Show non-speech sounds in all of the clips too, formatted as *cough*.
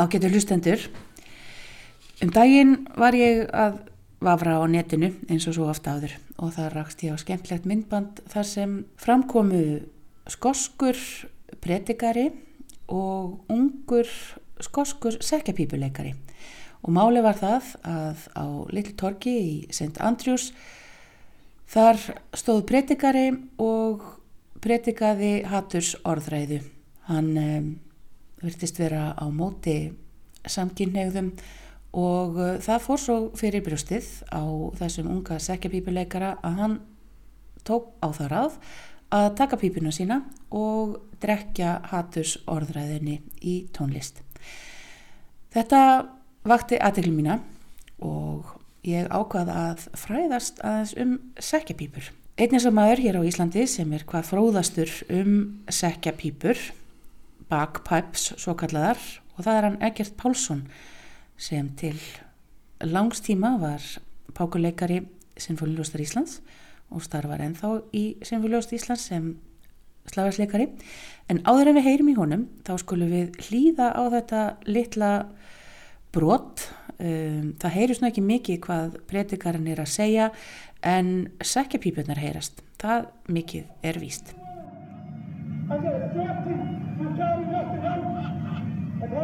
Ágættu hlustendur, um daginn var ég að vafra á netinu eins og svo ofta áður og það rakst ég á skemmtlegt myndband þar sem framkomu skoskur predikari og ungur skoskur sekjapípuleikari og máli var það að á Little Torki í St. Andrews þar stóð predikari og predikaði Hatturs orðræðu. Hann um, virtist vera á móti samkynneigðum og uh, það fór svo fyrir brjóstið á þessum unga sekjapípuleikara að hann tók á það ráð að taka pípuna sína og drekja Hatturs orðræðinni í tónlist. Þetta vakti aðteglu mína og ég ákvaða að fræðast aðeins um sekjapípur. Einnig sem maður hér á Íslandi sem er hvað fróðastur um sekjapípur, bagpipes svo kallaðar og það er hann Egert Pálsson sem til langstíma var pákuleikari Sinfóliuljóstar Íslands og starfar ennþá í Sinfóliuljóst Íslands sem slagarsleikari en áður en við heyrim í honum þá skulum við hlýða á þetta litla brot. Um, það heyrjus ná ekki mikið hvað predikarinn er að segja en sekjapípunar heyrast. Það mikið er víst. I got drafted Here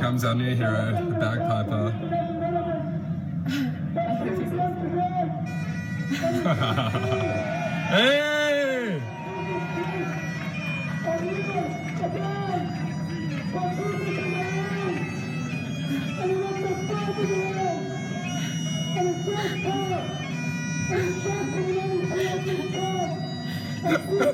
comes our new hero, the bagpiper. *laughs* hey! *laughs*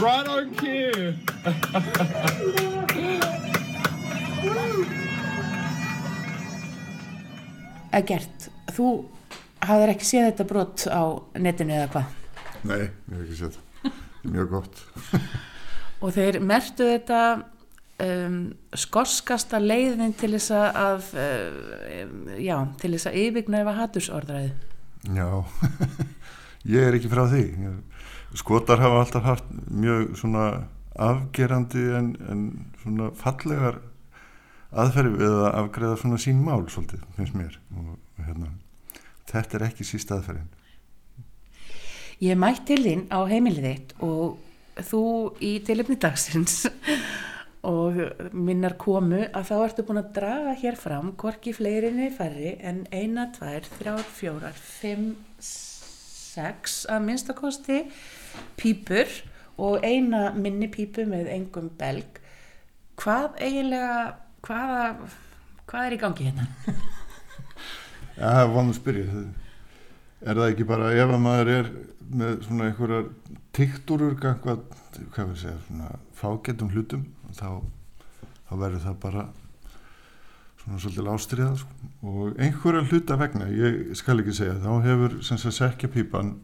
Right on cue! Egert, þú hafðir ekki séð þetta brot á netinu eða hvað Nei, ég hef ekki séð það. Það er mjög gott. *laughs* og þeir mertu þetta um, skorskasta leiðin til þess að um, já, til þess að að hattursorðræði Já, *laughs* ég er ekki frá því. Skotar hafa alltaf haft mjög svona afgerandi en, en svona fallegar aðferði við að afgreða svona sín mál svolítið, finnst mér. Og, hérna, þetta er ekki síst aðferðin. Ég mætt til þín á heimilið þitt og þú í tilöfni dagsins og minnar komu að þá ertu búin að draga hér fram hvorki fleirinni færri en eina, tvær, þrjár, fjórar, fimm, sex að minnstakosti pípur og eina minni pípu með engum belg. Hvað eiginlega, hvaða, hvað er í gangi hérna? Það maður að spyrja. Er það ekki bara ef að maður er með svona einhverjar tiktúrur hvað, hvað við segja, svona fágetum hlutum þá, þá verður það bara svona svolítið ástriða sko. og einhverja hluta vegna ég skal ekki segja, þá hefur sem sagt sekjapípan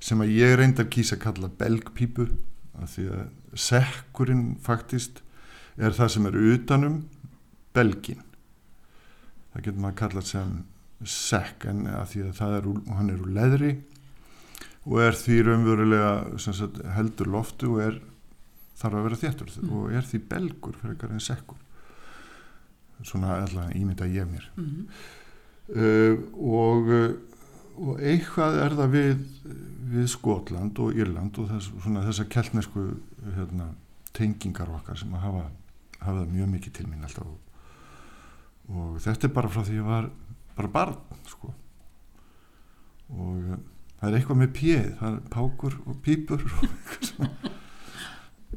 sem að ég reyndar kýsa að kalla belgpípu af því að sekkurinn faktist er það sem er utanum belgin það getur maður að kalla sem sekk en að því að það er hann er úr leðri og er því raunverulega sagt, heldur loftu og er þarf að vera þéttur mm. og er því belgur fyrir eitthvað en sekkur svona alltaf ímynda ég mér Mm. uh, og, og eitthvað er það við, við Skotland og Írland og þess, svona, þessa keltnesku hérna, tengingar okkar sem að hafa, hafa mjög mikið til mín alltaf og, og þetta er bara frá því að ég var bara barn sko. Og uh, það er eitthvað með pjeð það er pákur og pípur og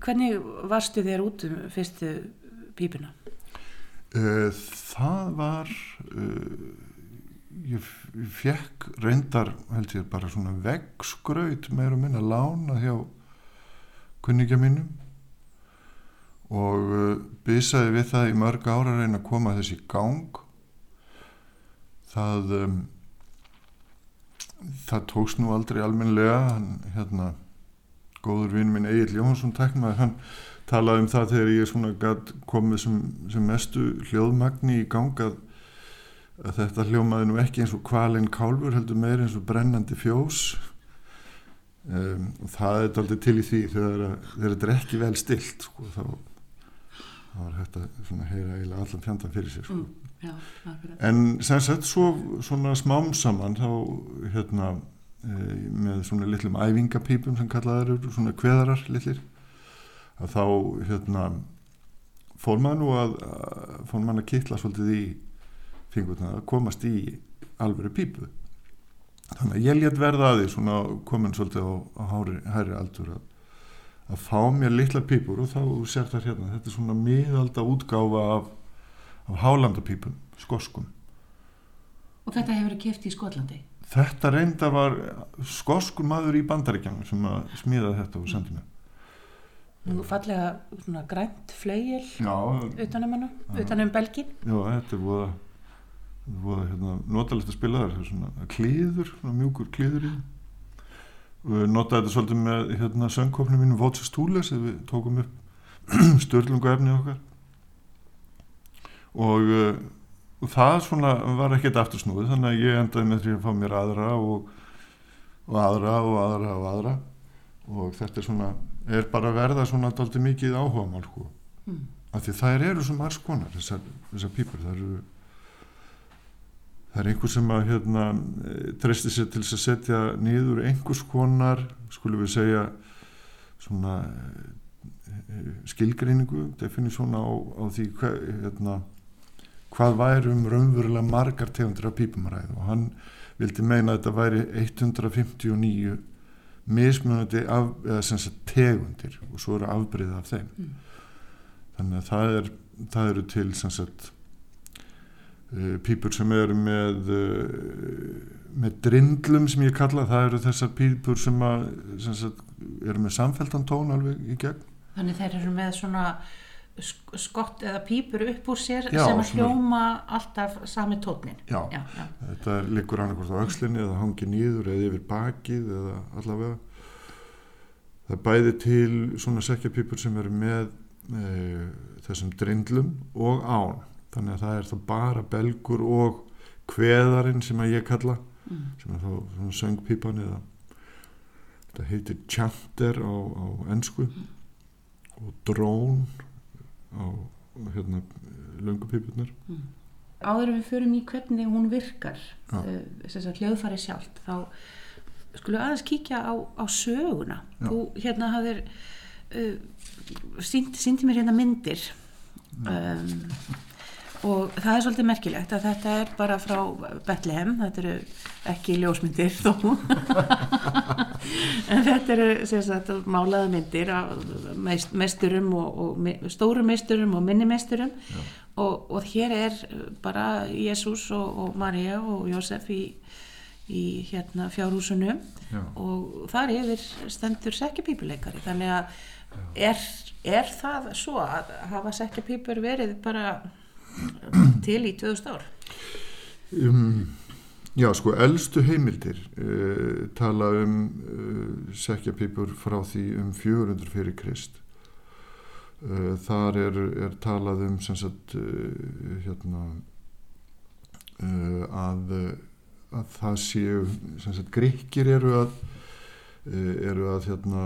Hvernig varstu þér út um fyrstu pípuna? Uh, það var uh, ég, fekk reyndar held ég bara svona veggskraut meira minna lána hjá kunningja mínum. Og bysaði við það í mörg ára reyna að koma þessi gang það um, það tókst nú aldrei almennilega. Hann, hérna, góður vinn minn Egil Jóhansson tækmaður, hann talaði um það þegar ég svona gat komið sem, sem mestu hljóðmagni í gang að, að þetta hljómaði nú ekki eins og kvalinn kálfur heldur meir eins og brennandi fjós. Um, og það er aldrei til í því þegar, þetta er ekki vel stilt sko, þá, þá er þetta svona heyra eiginlega allan fjandan fyrir sér sko. Mm, já. En sem sagt svo svona smám saman þá hérna e, með svona litlum æfingapípum sem kallaðar eru svona kveðarar litlir að þá hérna fór maður nú að að- fór maður að kittla svolítið í fingurna að komast í alvöru pípu þannig að ég létt verða að því svona komin svolítið á, á hári, hæri aldur að, að fá mér litla pípur og þá sér það hérna þetta er svona miðalda útgáfa af, af hálandapípum, skoskum Og þetta hefur verið keft í Skotlandi. Þetta reynda var skoskur maður í bandaríkjanum sem að smíða þetta og sendi mér. Nú fallega svona grænt fleigil Já, utanum hana, utanum belgin. já, þetta er voða, voða hérna, notalegt að spila það svona klíður, svona mjúkur klíður í. Og við notaði þetta svolítið með hérna, söngkofnum mínum þegar við tókum upp *clears throat* störlungu efni okkar. Og, uh, það svona var ekkert aftursnúið þannig að ég endaði með því að fá mér aðra og, og aðra og aðra og aðra og þetta er svona er bara að verða svona dálítið mikið áhuga mál sko. Mm. af því þær eru sem margs konar þessar, þessar pípur þær eru það er einhver sem að hérna, eh, treysti sér til að setja niður einhvers konar skulum við segja svona eh, skilgreiningu definísjón á, á því hva, hérna, hvað væri um raunverulega margar tegundir af pípum að ræða og hann vildi meina að þetta væri 159 mismunandi af, sagt tegundir og svo eru afbreyða af þeim. Mm. þannig að það, er, það eru til sagt uh, pípur sem eru með uh, með drindlum sem ég kalla það eru þessar pípur sem, að, sem sagt, eru með samfeltan tón alveg í gegn. Þannig þeir eru með svona skott eða pípur upp úr sér Já, sem hljóma alltaf sami tónin. Já. já, já. þetta liggur annarkvort á öxlinni eða hangi nýður eða yfir bakið eða allavega það er bæði til svona sekkjapípur sem eru með e, þessum drindlum og án þannig að það er þá bara belgur og kveðarinn sem að ég kalla Mm. sem er þá svona söngpípan eða þetta heitir chanter á, á ennsku og drón á hérna löngupípunar Áður en við förum í hvernig hún virkar, Já. uh, þess að hljóðfæri sjálft, þá skulum við aðeins kíkja á, á söguna. Já. Þú hérna hafðir, uh, sínt, sínti mér hérna myndir um, og það er svolítið merkilegt að þetta er bara frá Bethlehem, þetta eru ekki ljósmyndir þó, *laughs* en þetta eru sagt, málaða myndir af meist, meisturum og, og stórum meisturum og minni meisturum. Og, og hér er bara Jésús og, og Maria og Jósef í, í hérna fjárhúsinu. Já. og þar yfir stendur sekkjapípuleikari. Þannig að er, er það svo að hafa sekkjapípur verið bara til í 2000 ár Um, já, sko, elstu heimildir uh, tala um uh, sekkjapípur frá því um 400 fyrir Krist. Uh, þar er, er talað um sem sagt, hérna, að, að það séu, sem sagt, grikkir eru að, eru að, hérna,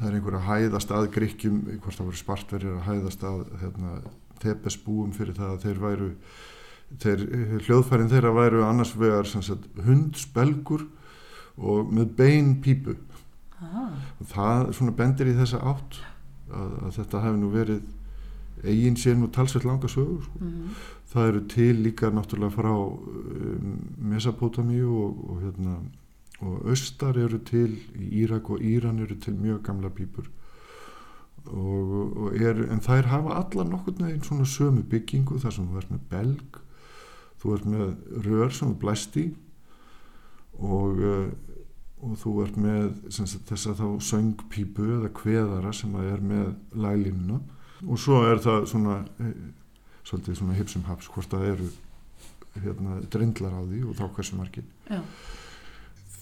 það er einhver að hæðast að grikkjum, hvort það voru spartverjir að hæðast að, hérna, Þebesbúum fyrir það að þeir væru þeir, hljóðfærin þeirra væru annars vegar sagt, hundsbelgur og með bein pípu. Ah, og það svona bendir í þessa átt að, að þetta hefði nú verið eigin sér nú talsveit langa sögur sko. mm, það eru til líka náttúrulega frá um, Mesopotamíu og, og hérna og austar eru til í Írak og Íran eru til mjög gamla pípur og, og er, en þær hafa allar nokkurn veginn svona sömu byggingu þar sem þú ert með belg þú ert með rör sem þú blæst í og, uh, og þú ert með sagt, þessa þá söngpípu eða kveðara sem að er með lælínuna og svo er það svona eh, svolítið svona hipsum haps hvort það eru hérna, drindlar á því og þá hversu margir. Já,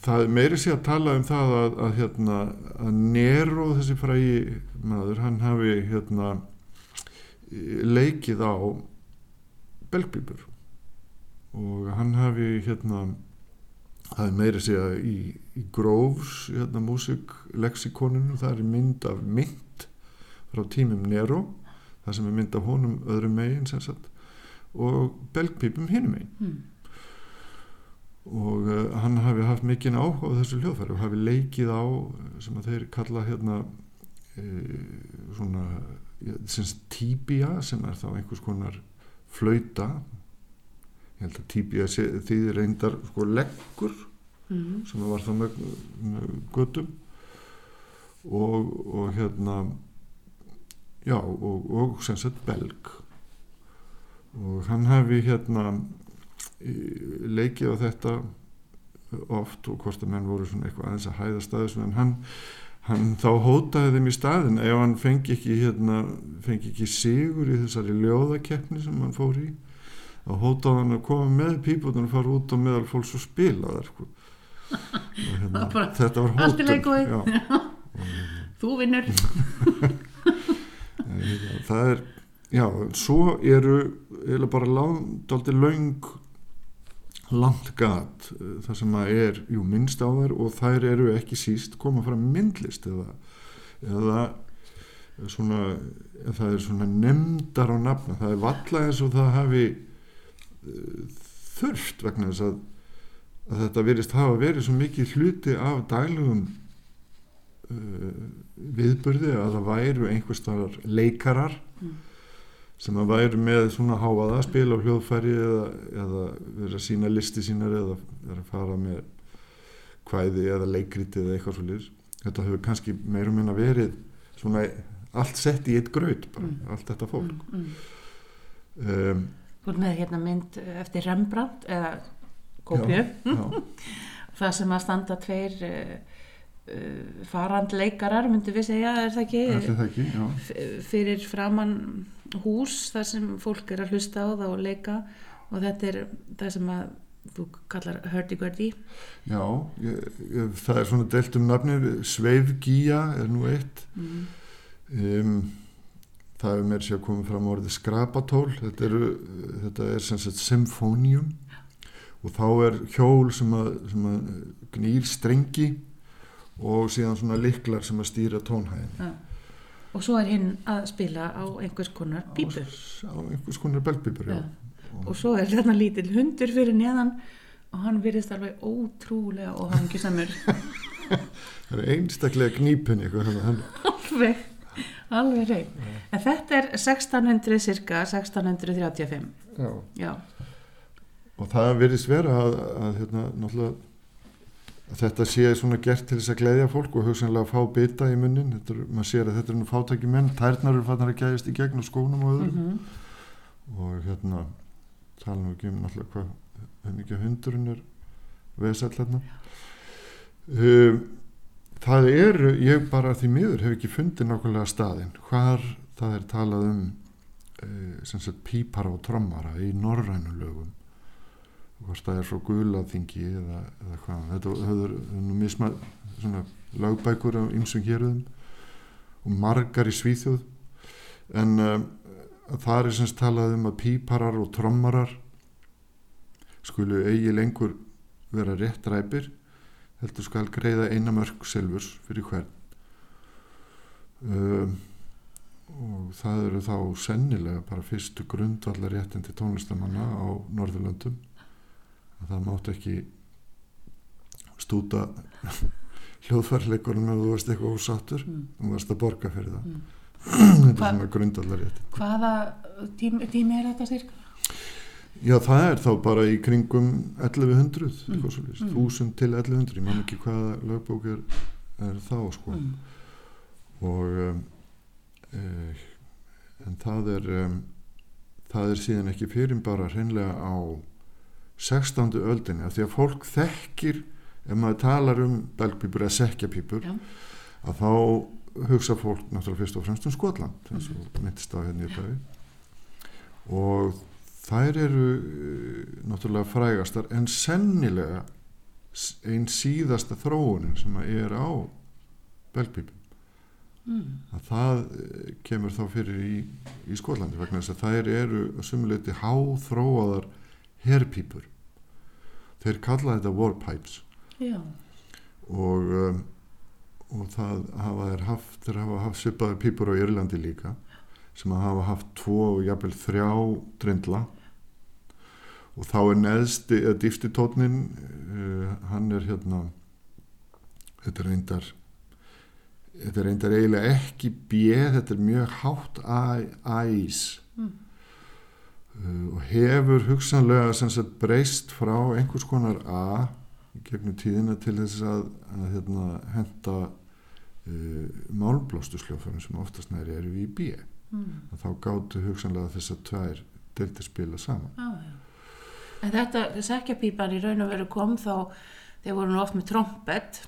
það meiri sér að tala um það að, að, hérna, að Nero þessi frægi maður hann hafi hérna, leikið á belgbýbur og hann hafi hérna það meiri sér að í, í Groves hérna, músiklexikoninu það er mynd af mynd frá tímum Nero það sem er mynd af honum öðrum megin og belgpípum hinum megin Mm. Og uh, hann hafi haft mikinn áhuga á þessu hljóðfæri og hafi leikið á eh, sem að þeir kalla hérna uh, svona ja, tíbia sem er þá einhvers konar flauta. Ég held að tíbia þýðir reyndar sko leggur Mm. sem var það með, með göttum og, og hérna já og, og sem sagt belg. Og hann hafi hérna leikið á þetta oft og hvort að menn voru svona eitthvað aðeins að hæðast að þessu en hann, hann þá hótaði þeim í staðin ef hann fengi ekki hérna, fengi ekki sigur í þessari ljóðakeppni sem hann fór í þá hótaði hann að koma með píputunum og fara út á meðal fólks og spila sko. og hérna, Bara, þetta var hótun Þú vinnur. *laughs* Eh, það er já, svo eru bara daldi laung langt gat eh, það sem er, jú, minnst á þær og þær eru ekki síst koma fram myndlist eða, eða svona það er svona nefndar á nafna það er valla eins og það hafi eh, þurft vegna þess að, að þetta virðist hafa verið svo mikið hluti af daglegum uh, viðburði að það væru einhvers staðar leikarar Mm. Sem að væru með svona háaða að spila á hljóðfæri eða, eða vera að sína listi sínar eða vera að fara með kvæði eða leikriti eða eitthvað svo þetta hefur kannski meira minna verið svona allt sett í eitt graut bara, Mm. allt þetta fólk Mm. Mm. um, Þú ert með hérna mynd eftir Rembrandt eða já, *laughs* Það sem að standa tveir uh, farandleikarar, myndum við segja, er það ekki? allir það ekki fyrir framann hús þar sem fólk er að hlusta á það og leika. Og þetta er það sem að þú kallar hurdy-gurdy já ég, ég, það er svona delt um nafni Sveifgía er nú eitt. Mm. um, það er mér sér koma fram orðið skrapatól. Þetta, eru, þetta er sem sagt symfónium og þá er hjól sem að, sem að gnýr strengi og síðan svona liklar sem að stýra tónhæðin ja. og svo er hinn að spila á einhvers konar pípu á einhvers konar belgbípur já. Ja. og svo er þarna lítill hundur fyrir neðan og hann virðist alveg ótrúlega og hangjusamur *laughs* *laughs* það er einstaklega hann, hann, alveg, alveg reyn en þetta er 1600 cirka 1635 já. já, og það virðist vera að, að hérna, náttúrulega þetta sé svona gert til þess að gleyðja fólk og hugsanlega að fá bita í munnin. Er, maður sér að þetta er nú fátæki menn. Tærnar eru fannar að gæðist í gegn og skónum og öðrum mm og hérna tala nú ekki um náttúrulega hvað mikið hundurinn er vesall hérna um, það eru ég bara því miður hef ekki fundið nákvæmlega staðinn. Hvar það er talað um uh, sem sagt pípara og trommara í norrænu lögum hvort það er frá gulaþingi eða, eða hvað. Þetta höfður misma svona lögbækur á ymsum héruðum og margar í Svíþjóð. En um, það er semst talað um að píparar og trommarar skulu eigi lengur vera rétt ræpir heldur skal greiða eina mörg selvurs fyrir hvern. Um, og það eru þá sennilega bara fyrstu grundvallar réttin til tónlistamanna á Norðurlöndum að það mátt ekki stúta *laughs* hljóðfærleikunum ef þú varst eitthvað ósattur Mm. þú varst að borga fyrir það Mm. *clears throat* þetta er svona grundvallar réttin hvaða tími, tími er þetta cirka? Já, það er þá bara í kringum 1100, eitthvað svo Mm. 1000 til 1100, ég man ekki hvaða lögbók er, er þá, sko. Mm. Og, um, e, en það er, um, það er síðan ekki fyrir bara hreinlega á 16. öldinni, af því að fólk þekkir, ef maður talar um belgpípur eða sekkjapípur, Já. að þá hugsa fólk náttúrulega fyrst og fremst um Skotland, eins og myndist á hérna í bæði. Og þær eru eh, náttúrulega frægastar en sennilega s- ein síðasta þróunin sem að er á belgpípum Mm. að það eh, kemur þá fyrir í, í Skotlandi vegna þess að þær eru að sumuleiti háþróaðar herpípur þeir kalla þetta warpipes Já. og, um, og það hafa þeir haft þeir hafa haft svipaðar pípur á Írlandi líka sem hafa haft tvo og jafnvel þrjá drindla og þá er neðsti eða dýfsti tónnin uh, hann er hérna þetta er reyndar þetta er reyndar eiginlega ekki B þetta er mjög hátt æs Mm. Uh, og hefur hugsanlega sagt breyst frá einhvers konar A gegnum tíðina til þess að, að hérna, henda uh, málblóstu sljóðfærum sem oftast næri eru í B. Mm. að þá gáttu hugsanlega þess að tvær deildi spila saman. Já. En þetta sekjapípan í raun og veru kom þá, þeir voru nú oft með trompet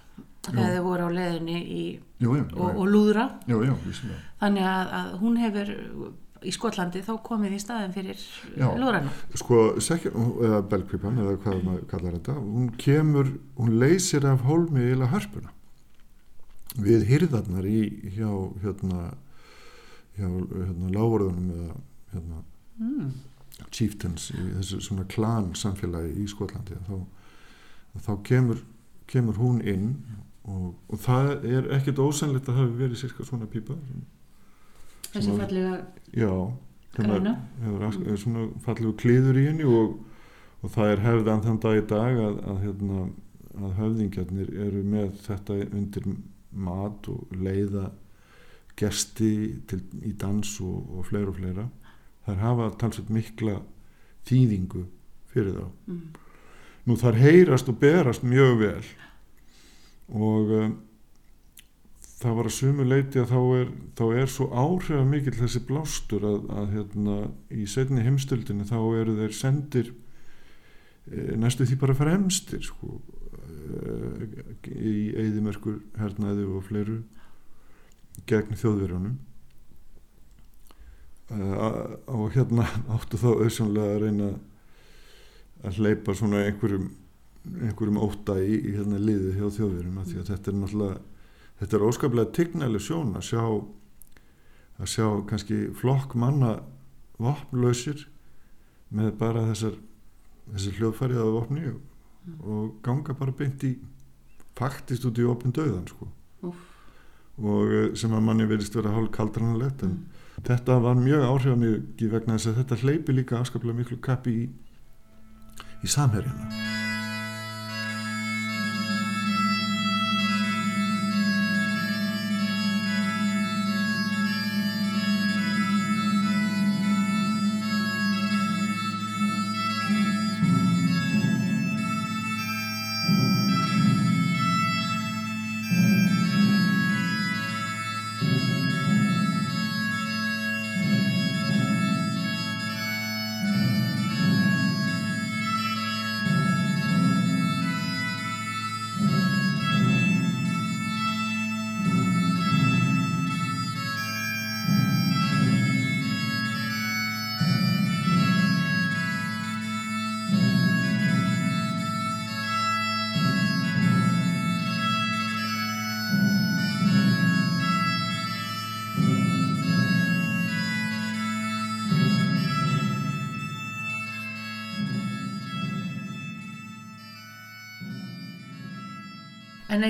þegar þeir voru á leiðinni í, jú, jú, og, og lúðra. Jú, þannig að, að hún hefur í Skotlandi þá komið í staðin fyrir Já. lúðrana. sko, eða belgpipan eða hvað maður kallar þetta hún kemur, hún leysir af hólmi eða hörpuna við hyrðarnar í hjá hérna hjá hérna lávorðunum eða hérna Mm. chieftains í þessu svona klan samfélagi í Skotlandi þá, þá kemur, kemur hún inn og, og það er ekkert ósennlegt að hafi verið sirka svona pípa Sem að- fallega já græna. hefur er svona fallegu kliður í henni og, og það er hefðan þann dag í dag að, að, hérna, að höfðingjarnir eru með þetta undir mat og leiða gesti til, í dans og, og fleira og fleira þær hafa talsveit mikla þýðingu fyrir þá Mm. nú þar heyrast og berast mjög vel og um, það var að sumu leiti að þá er, þá er svo áhrifa mikill þessi blástur að, að hérna, í setni heimstöldinu þá eru þeir sendir e, næstu því bara fremstir sko, e, í eðimerkur hernaði og fleiru gegn þjóðverjónum og hérna áttu þá auðsjónlega að reyna að hleypa svona einhverjum einhverjum óta í, í hérna liðið hjá þjóðverjum því að þetta er náttúrulega þetta er óskaplega tignæli sjón að sjá að sjá kannski flokk manna vopnlausir með bara þessar þessi hljóðfærið af vopni og, og ganga bara beint í faktist út í opin döðan sko. Úff. og eh, sem að manni verðist vera hálf kaldranalegt en þetta var mjög áhrifamikið vegna þess að þetta hleypi líka afskaplega miklu kappi í, í samherjana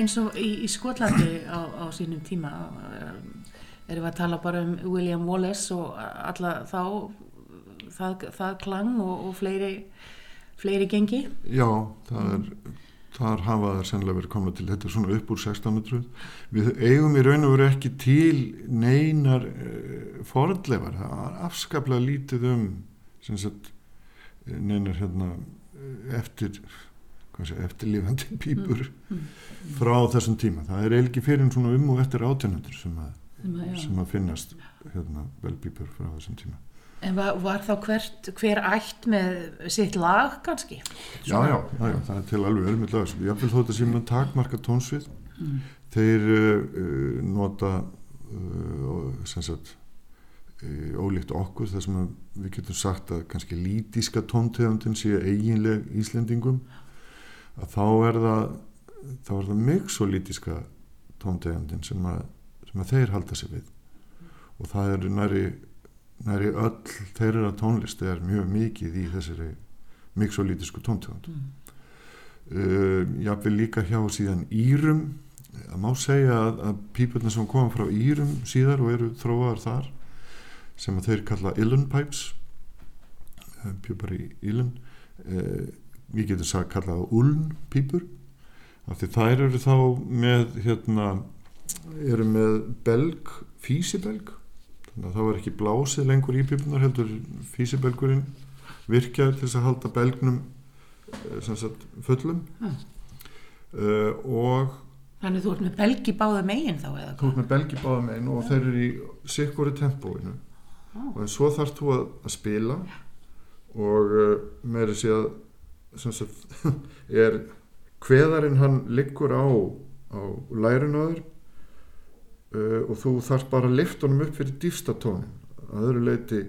eins og í, í Skotlandi á, á sínum tíma um, erum við að tala bara um William Wallace og alla þá það, það klang og, og fleiri, fleiri gengi. Já, það er þar hafa það sennilega verið komna til. Þetta er svona upp úr 1600 við eigum í raun og veru ekki til neinar uh, forðleifar það var afskaplega lítið um sagt eh, neinar hérna eh, eftir hvað sé, eftirlifandi *laughs* pípur frá þessum tíma. Það er eiginlega fyrir um og eftir átjönundur sem, Sem að, finnast hérna velpípur frá þessum tíma. En var, var þá hvert, hver ætt með sitt lag kannski? já, já, já, já, það er til alveg ölmitt lag. Ég vil þótt að sem að takmarka tónsvið. Þeir uh, nota uh, sem sagt ólíkt okkur þar sem við getum sagt að kannski lítíska tóntegundin sé eiginleg Íslendingum að þá er það þá er það mixolítiska tóntegundin sem að, sem að þeir halda sig við. Og það er næri, næri öll þeirra tónlist er mjög mikið í þessari mixolítisku tóntegund. Mm. uh, jáfnvel líka hjá síðan Írum. Það má segja að, að pípurna sem koma frá Írum síðar og eru þróaðar þar sem að þeir kalla Illun Pipes uh, pípar í Illun uh, við getum sagt kallað Uln pípur af því þær eru þá með hérna eru með belg, físibelg þannig að þá er ekki blásið lengur í pípunar heldur físibelgurinn virkjaður til þess að halda belgnum eh, sem sagt fullum. Ah. uh, og Þannig þú ert með belgi báða megin þá eða þú ert með belgi báðum einn og þeir eru í sikkori tempóinu. Ah. og en svo þarf þú að, að spila og uh, meiri sé að sem sagt, *laughs* er kveðarinn hann liggur á, á lærunöður uh, og þú þarf bara að lifta honum upp fyrir dýfsta tónin að öðru leiti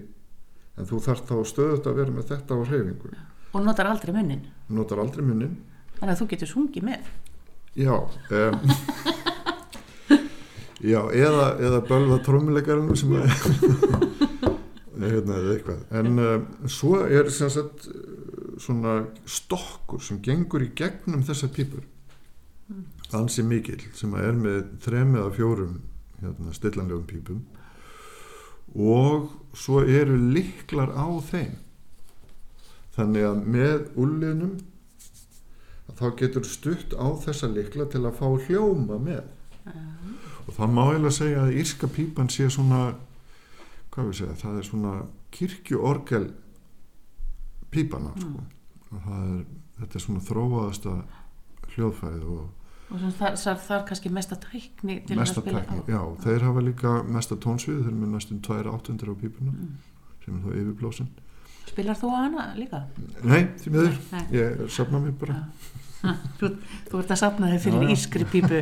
en þú þarf þá stöðut að vera með þetta á hreyfingu. Og notar aldrei munnin. notar aldrei munnin. Þannig að þú getur sungið með. Já um, *laughs* Já, eða, eða bölva trommuleikarinn sem að *laughs* hérna, eða eitthvað. En um, svo er sem sagt svona stokkur sem gengur í gegnum þessar pípur. Ansi mikil sem að er með þrem eða fjórum hérna, stillanlegum pípum. Og svo eru liklar á þeim. Þannig að með úrliðnum að þá getur stutt á þessa likla til að fá hljóma með. Og það má eiginlega segja að írska pípan sé svona hvað við segja, það er svona kirkjuorgel pípana sko. og það er, þetta er svona þróaðasta hljóðfæð og Og þar, þar, þar kannski mesta tækni til mesta að spila tekni, á. já, þeir hafa líka mesta tónsvið, þeir eru með næstum 2 áttundir á pípuna Mm. sem er þá yfirblósin Spilar þú á hana líka? Nei, því miður, ég safna mér bara *laughs* Þú, þú ert að safna þig fyrir Já, já. ískri pípu.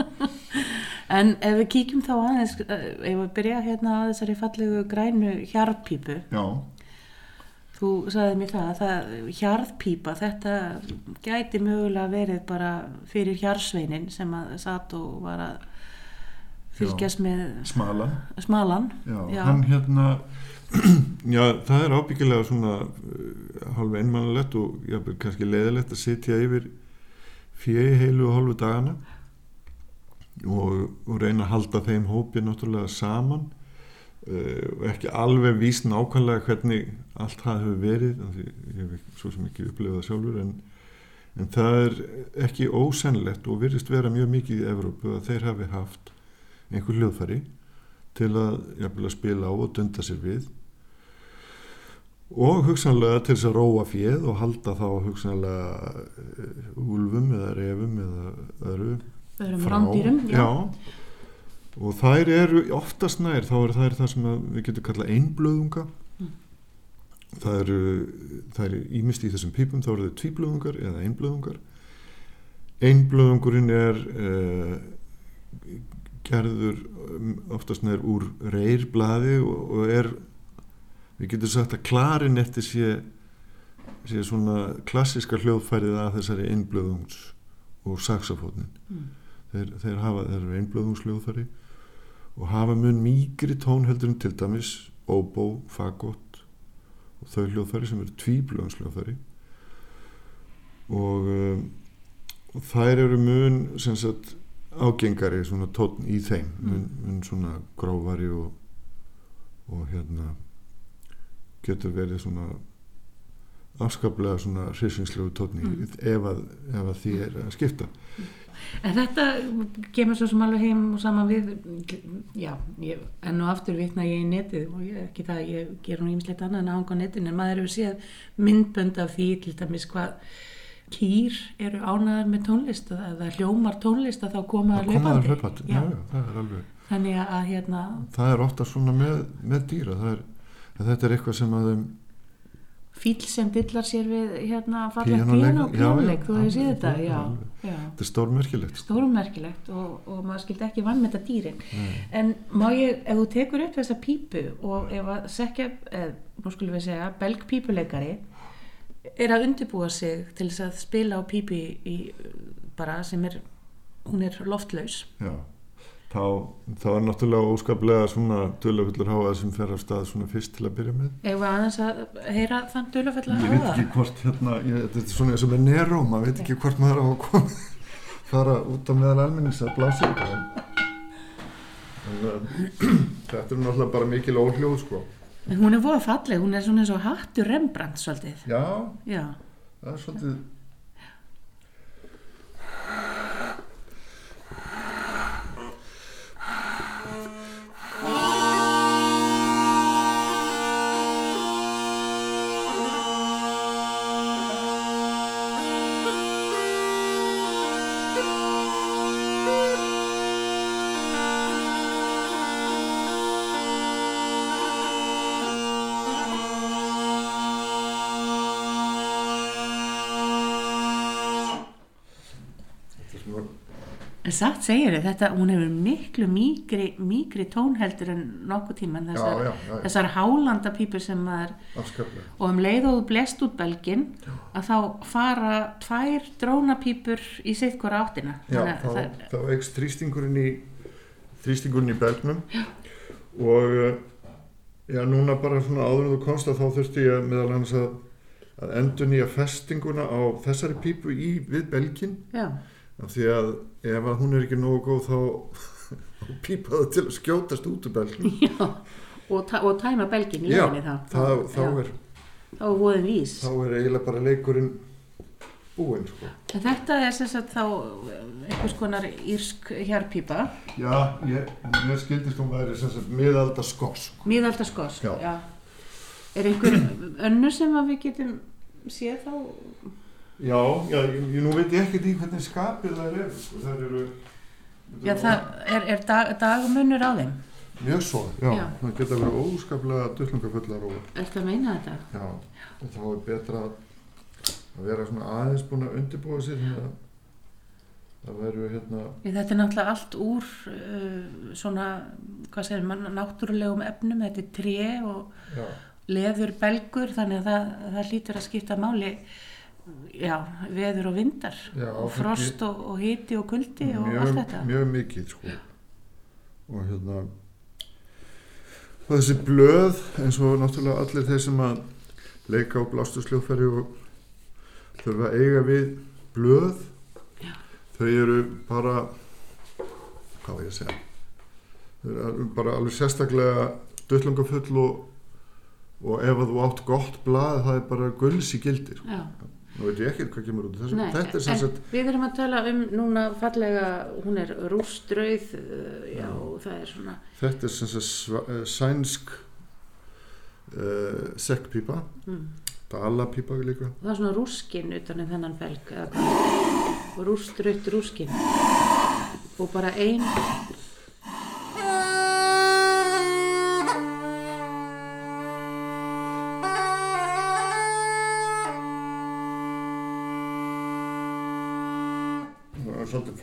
*laughs* en ef við kíkjum þá aðeins, eh, ef við byrja hérna að þessari fallegu grænu hjarðpípu, Já, þú sagði mér það, það hjarðpípa, þetta gæti mögulega verið bara fyrir hjarðsveinin sem að satt og var að fylgjast með smalan smalan. Já, Já. hann hérna *clears throat* já, það er ábyggilega svona uh, hálfu einmannalegt og jafnvel kannski leiðilegt að sitja yfir fjegi heilu og hálfu dagana og, og reyna að halda þeim hópi náttúrulega saman og ekki alveg víst nákvæmlega hvernig allt það hefur verið því ég hef svo sem ekki upplifað sjálfur en, en það er ekki ósennlegt og virðist vera mjög mikið í Evrópu að þeir hafi haft einhver hljóðfæri til að, að spila á og dunda sér við og hugsanlega til þess að róa fjöð og halda þá hugsanlega uh, úlfum eða refum eða Öðrum frá. já. já. Og þær eru oftast nær þá eru þær það sem að við getum kallað einblöðunga Mm. það eru eru ímist í þessum pípum þá eru þau tvíblöðungar eða einblöðungar einblöðungurinn er uh, gerður um, oftast nær úr reyrblaði og, og er við getum sagt að klarinetti sé sé svona klassiska hljóðfærið af þessari einblöðungs og saxofónin Mm. Þeir, þeir hafa, þeir eru einblöðungsljóðfæri og hafa mun mýgri tón heldur en til dæmis óbó, fagott og þau hljóðfæri sem eru tvíblöðungsljóðfæri og, um, og þær eru mun sem sagt ágengari svona tónn í þeim mun, mun svona grófari og, og hérna getur verið svona afskaplega svona hrisingslegu tónn í ef, að, ef að því er að skipta En þetta kemur svo sem alveg heim og saman við, já, ég, enn og aftur vitna ég í netið og ég, ekki það, ég ger hún ímislegt annað en hanga á netinu, en maður hefur séð myndbönd af því til dæmis hvað kýr eru ánaðar með tónlist það hljómar tónlist að þá koma að það koma hlaupandi. það hlaupandi já, já, það er alveg Þannig að, hérna, það er ofta svona með, með dýra er, þetta er eitthvað sem að þeim fíl sem dillar sér við hérna píanó, já, píanóleik, já, þú hefur séð þetta, já, já. þetta er stórmerkilegt stórmerkilegt og, og maður skildi ekki vann með þetta dýrin en má ég, ef þú tekur upp þessa pípu og ef að sekja, eð, nú skulum við segja belg pípuleikari er að undirbúa sig til þess að spila á pípi í, bara sem er hún er loftlaus. Já, þá, þá er náttúrulega óskaplega svona dulafullur háað sem fer af stað svona fyrst til að byrja með. Við aðeins að heyra þann dulafell að Ég veit ekki hvort hérna, ég, þetta er svona eins og með Nero, maður veit ekki hvort maður á að koma, fara út á meðal almennings að blása þetta. Uh, *clears throat* þetta er náttúrulega bara mikil óhljóð, sko. En hún er voða falleg, hún er svona eins og hattur Rembrandt svolítið Já, Já, það er svolítið, en satt segir þið þetta, hún hefur miklu mýgri, mýgri tónheldur en nokkuð tíma en þessar, Já, já, já, þessar hálandapípur sem maður afskaplega. og um leið og þú blest út belgin að þá fara tvær drónapípur í sitt hvora áttina. Já, Þannig þá, það, þá eikst þrýstingurinn í í belgnum. Og uh, já, núna bara svona áður komst að þá þurfti ég meðal hans að, að endur nýja festinguna á þessari pípu í við belgin já, af því að ef að hún er ekki nógu góð þá, þá pípa það til að skjótast út úr belgnum *laughs* já og, og tæma belgin í leginni þá. þá, þá, er, þá er voðin vís. þá er eiginlega bara leikurinn búinn sko. þetta er sem sagt þá einhvers konar írsk hérpípa Já, ég, mér skildist hún væri sem sagt miðalda skosk miðalda skosk Já. já. er einhver önnur sem að við getum séð þá Já, já, ég, ég, nú veit ég ekkert í hvernig skapið þær eru, sko, þær eru... já, það er, er dag, dagmunur á þeim. Mjög svo, já, Já. það geta verið óskaplega dullungafullar og ertu að meina þetta? já, og þá er betra að vera svona aðeins búin að undirbúa sér þannig að það veru hérna, Ég, þetta er náttúrulega allt úr uh, svona, hvað segir mann, náttúrulegum efnum, þetta er tré og já, leður belgur, þannig að það, það lítur að skipta máli, já, veður og vindar Já, og frost og, og hiti og kuldi og allt mjög, þetta. mjög mikið, sko. Og hérna, og þessi blöð, eins og náttúrulega allir þeir sem að leika á blástusljófæri og þurfa að eiga við blöð, Já. þau eru bara, hvað var ég að segja, þau eru bara alveg sérstaklega döllungafull og, og ef að þú átt gott blað, það er bara gulls í gildi, sko. Já, Nú veit ég ekkert hvað kemur út úr þessu. nei, Þetta er sem en sagt, við erum að tala um núna fallega, hún er rústrauð, uh, já, það er svona, Þetta er sem sagt eh, sænsk uh, sekkpípa, mm, dalapípa líka. það er svona rúskin utan um þennan hvað, rústrauð rúskin. Og bara ein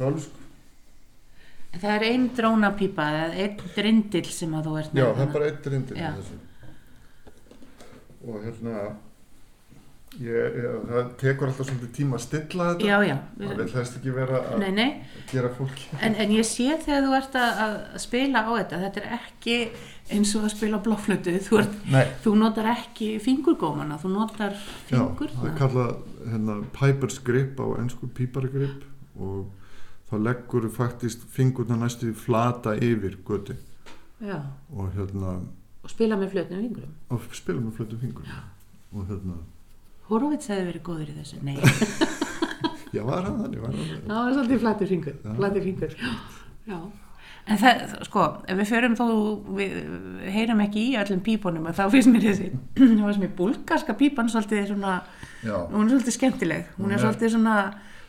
Fölsk. En Það er ein drónapípa eða einn drindill sem að þú ert Já, með það er bara Já. þessu. Og hérna, ég, ég, það tekur alltaf svolítið tíma að stilla þetta. Já, já. Það vil helst ekki vera að Nei, nei, gera fólki. en, en ég sé þegar þú ert að, að spila á þetta, þetta er ekki eins og að spila blóflötu, þú, þú notar ekki fingurgómana, þú notar Já, það er fingurna. kallað hérna, Piper's grip á ennsku píparagrip og þá leggur faktist fingurna næstu flata yfir göti Já, og hérna og spila með flötnum fingurum. og spila með flötu fingur og hérna, Horovits hefði verið góður í þessu, nei, *laughs* já var hann þannig, var hann þannig? Það var svolítið flatur fingur, Já. flatur fingur, já, já. En það, sko, ef við förum þó, við heyrum ekki í öllum pípunum, þá finnst mér þessi, *clears throat* þá finnst mér búlgarska pípan svolítið svona, Já, hún er svolítið skemmtileg. Hún er er- svolítið svona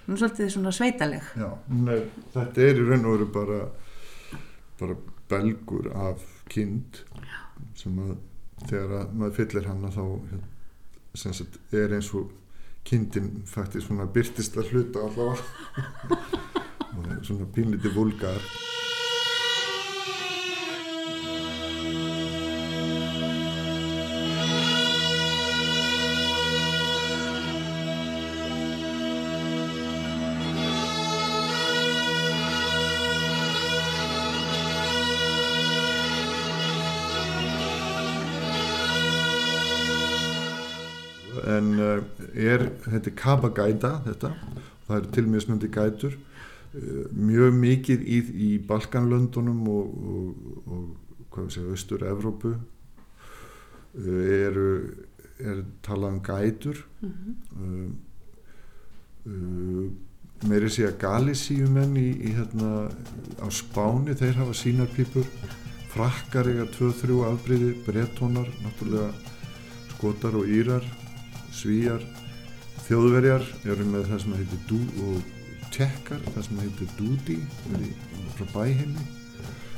hún er svolítið svona sveitaleg. Já, er, þetta er í raun og veru bara bara belgur af kind sem að þegar að maður fyllir hana þá hérna, sagt, er eins og kindin faktisk svona byrtist að hluta allavega. *laughs* Og svona pínlítið vulgar er, þetta er kabagæta þetta, það er tilmismöndi gætur. Uh, mjög mikið í, í Balkanlöndunum og, og, og hvað við segja, Östur-Evrópu uh, eru er talað um gætur. Mhm. uh, uh, meiri sé að Galísíumenn í, í hérna á Spáni, þeir hafa sínar pípur frakkar eiga 2-3 afbreyði, brettónar náttúrulega skotar og írar svíjar þjóðverjar eru með það sem heitir dú og tekkar, það sem heitir dúdi frá bæheimi.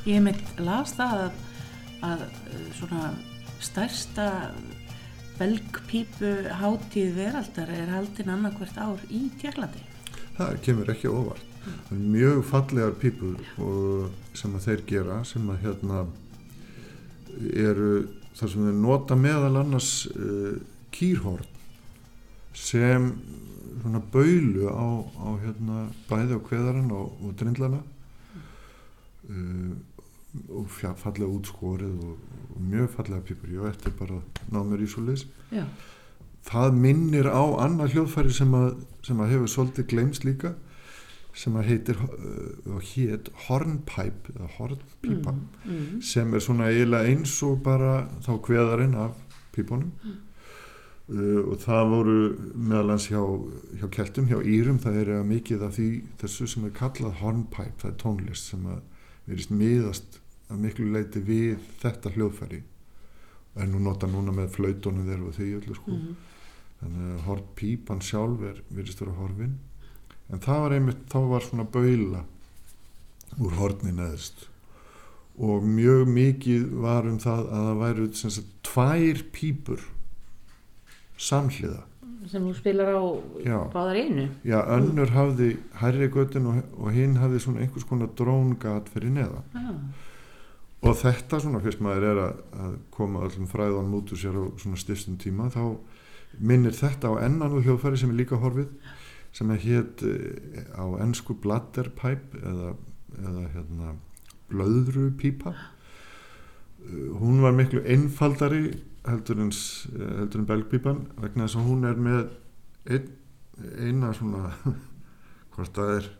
Ég mitt las það að, að uh, svona stærsta belgpípu hátíð veraldar er haldin annarkvært ár í Tjekklandi. það kemur ekki það er mjög fallegar pípur og, sem að þeir gera sem að hérna eru þar sem þeir nota meðal annars uh, kýrhorn sem svona baulu á, á hérna bæði á kveðarinn og, og drindlana. Uh, og fjall, fallega útskorið og, og mjög fallega pípur. Ég ætti bara að ná mér í svo leys það minnir á annað hljóðfæri sem að, sem að hefur svolítið gleymst líka sem að heitir uh, hét hornpipe eða hornpípa Mm. sem er svona eiginlega eins og bara þá kveðarinn af pípunum uh, og það voru meðalans hjá, hjá keltum, hjá Írum það er mikið af því þessu sem er kallað hornpipe, það er tónlist sem að verist miðast að miklu leiti við þetta hljóðfæri. Er nú nota núna með flautónu þeir og því öllu sko. Mm. þannig að hornpípan sjálf er virðist vera horfin. En það var einmitt, þá var svona baula úr horni neðst. Og mjög mikið var um það að það sagt tvær pípur samhliða Sem þú spilar á Já. báðar einu. já, önnur hafði hærri göttin og, og hinn hafði svona einhvers konar dróngat fyrir neða Já. og þetta svona fyrst maður er að, að koma öllum fræðan út úr sér á svona stifstum tíma þá minnir þetta á ennan og hljóðfæri sem er líka horfið sem er hétt eh, á ennsku bladderpipe eða, eða hérna blöðrupípa Eh, hún var miklu einfaldari heldur en, eh, heldur en belgpípan vegna þess að hún er með ein, eina svona *laughs* hvort það er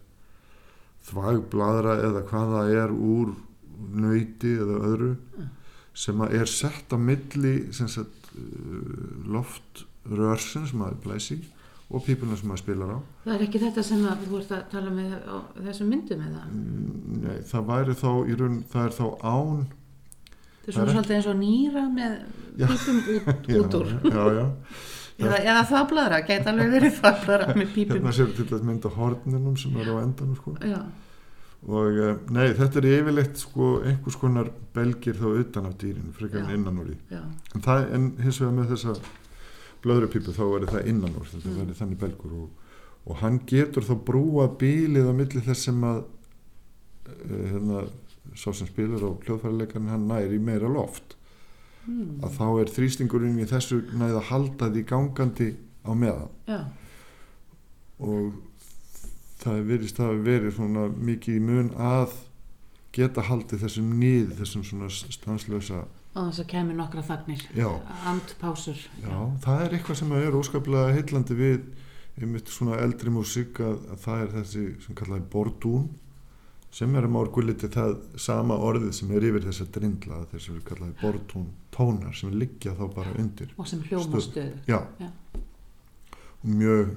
þvagbladra eða hvað það er úr nöyti eða öðru sem að er sett á milli sagt, uh, loftrörsin sem maður blæsi og pípuna sem maður spilar á Það er ekki þetta sem að þú ert að tala með þessum myndum eða? Mm, Nei, það væri þá í raun, það er þá án Það er svona svolítið eins og nýra með pípum út, *laughs* út úr. já, já, Eða, eða þvablaðra, gæti alveg verið þvablaðra með pípum. hérna sér til að mynda horninum sem er á endanum sko. Og uh, nei, þetta er yfirleitt sko, einhvers konar belgir þá utan af dýrinu, frekar en innan úr því en, það, en hins vegar með þessa blöðrupípu þá verður það innan úr þetta Mm. verður þannig belgur og, og hann getur þá brúa bílið á milli þess sem að uh, hérna, sá sem spilar á hljóðfærileikarinn hann næri meira loft mm. að þá er þrýstingurinn í þessu næð að halda því gangandi á meðan já, og það virðist það hafi verið svona mikið í mun að geta haldið þessum nýð þessum svona stanslösa á þess að kemur nokkra þagnir. Andpásur. já, það er eitthvað sem er óskaplega heillandi við einmitt svona eldri músík að, að það er þessi sem kallaði bordún sem er að mórguliti það sama orðið sem er yfir þessa drindla þessi er kallaði bordún tónar sem liggja þá bara undir Og sem hljóma Stöð. stöðu. já, Já. og mjög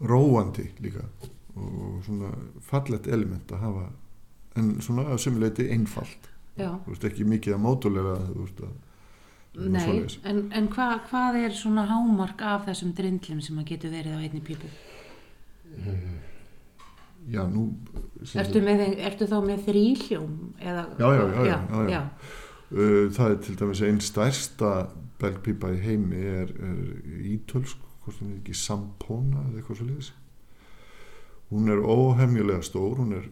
róandi líka og svona fallett element að hafa en svona að sumuleiti einfalt Já. þú veist ekki mikið að mótulega þú veist að Nei, en, en hva, hvað er svona hámark af þessum drindlum sem að getur verið á einni pípu? Já, nú Ertu, með, ertu þá með þrýhljóm? Eða, Já, já, já, já, já. Uh, það er til dæmis einn stærsta belgpípa í heimi er, er ítölsk, hvort hún er ekki Sampona eða eitthvað svo liðis hún er óhemjulega stór hún er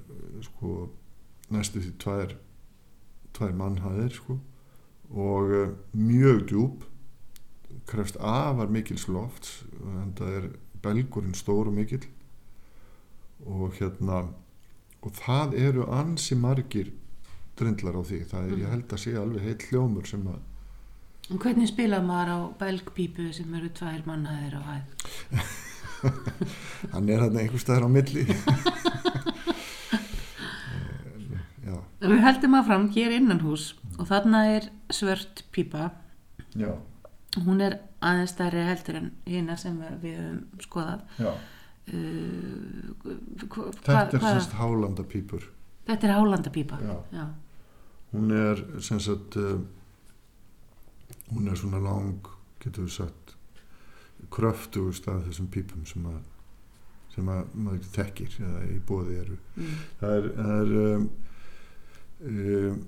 sko næstu því tvær tvær mannhæðir sko og uh, mjög djúb krefst afar mikils lofts en það er belgurinn stór og mikill og hérna og það eru ansi margir drindlar á því það er, ég held að sé alveg heill hljómur sem að En hvernig spilað maður á belgpípu sem eru tvær mannaðir á hæð? *laughs* hann er hann einhver staðar á milli *laughs* Eh, Við heldum að fram hér innan hús og þarna er svört pípa. já, Hún er aðeins stærri heldur en hérna sem við höfum skoðað. já Uh, þetta er semst hálandapípur þetta er hálandapípa. Já. Já. hún er sem sagt uh, hún er svona lang getur við sagt kröftugust af þessum pípum sem að sem að maður þekkir eða í bóði eru Mm. það er, það er um, um,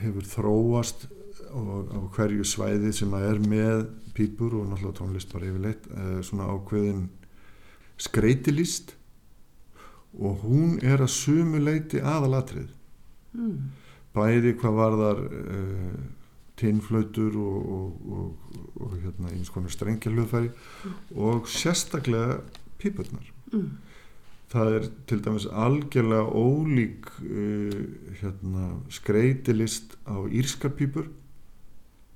hefur þróast á, á hverju svæði sem að er með pípur og náttúrulega tónlist bara yfirleitt uh, svona ákveðin skreitilist og hún er að sumu leiti aðalatrið Mm. bæði hvað varðar uh, tinnflautur og, og, og, og hérna eins konar strengjalöðfæri og sérstaklega pípurnar Mm. það er til dæmis algjörlega ólík uh, hérna, skreitilist á írskar pípur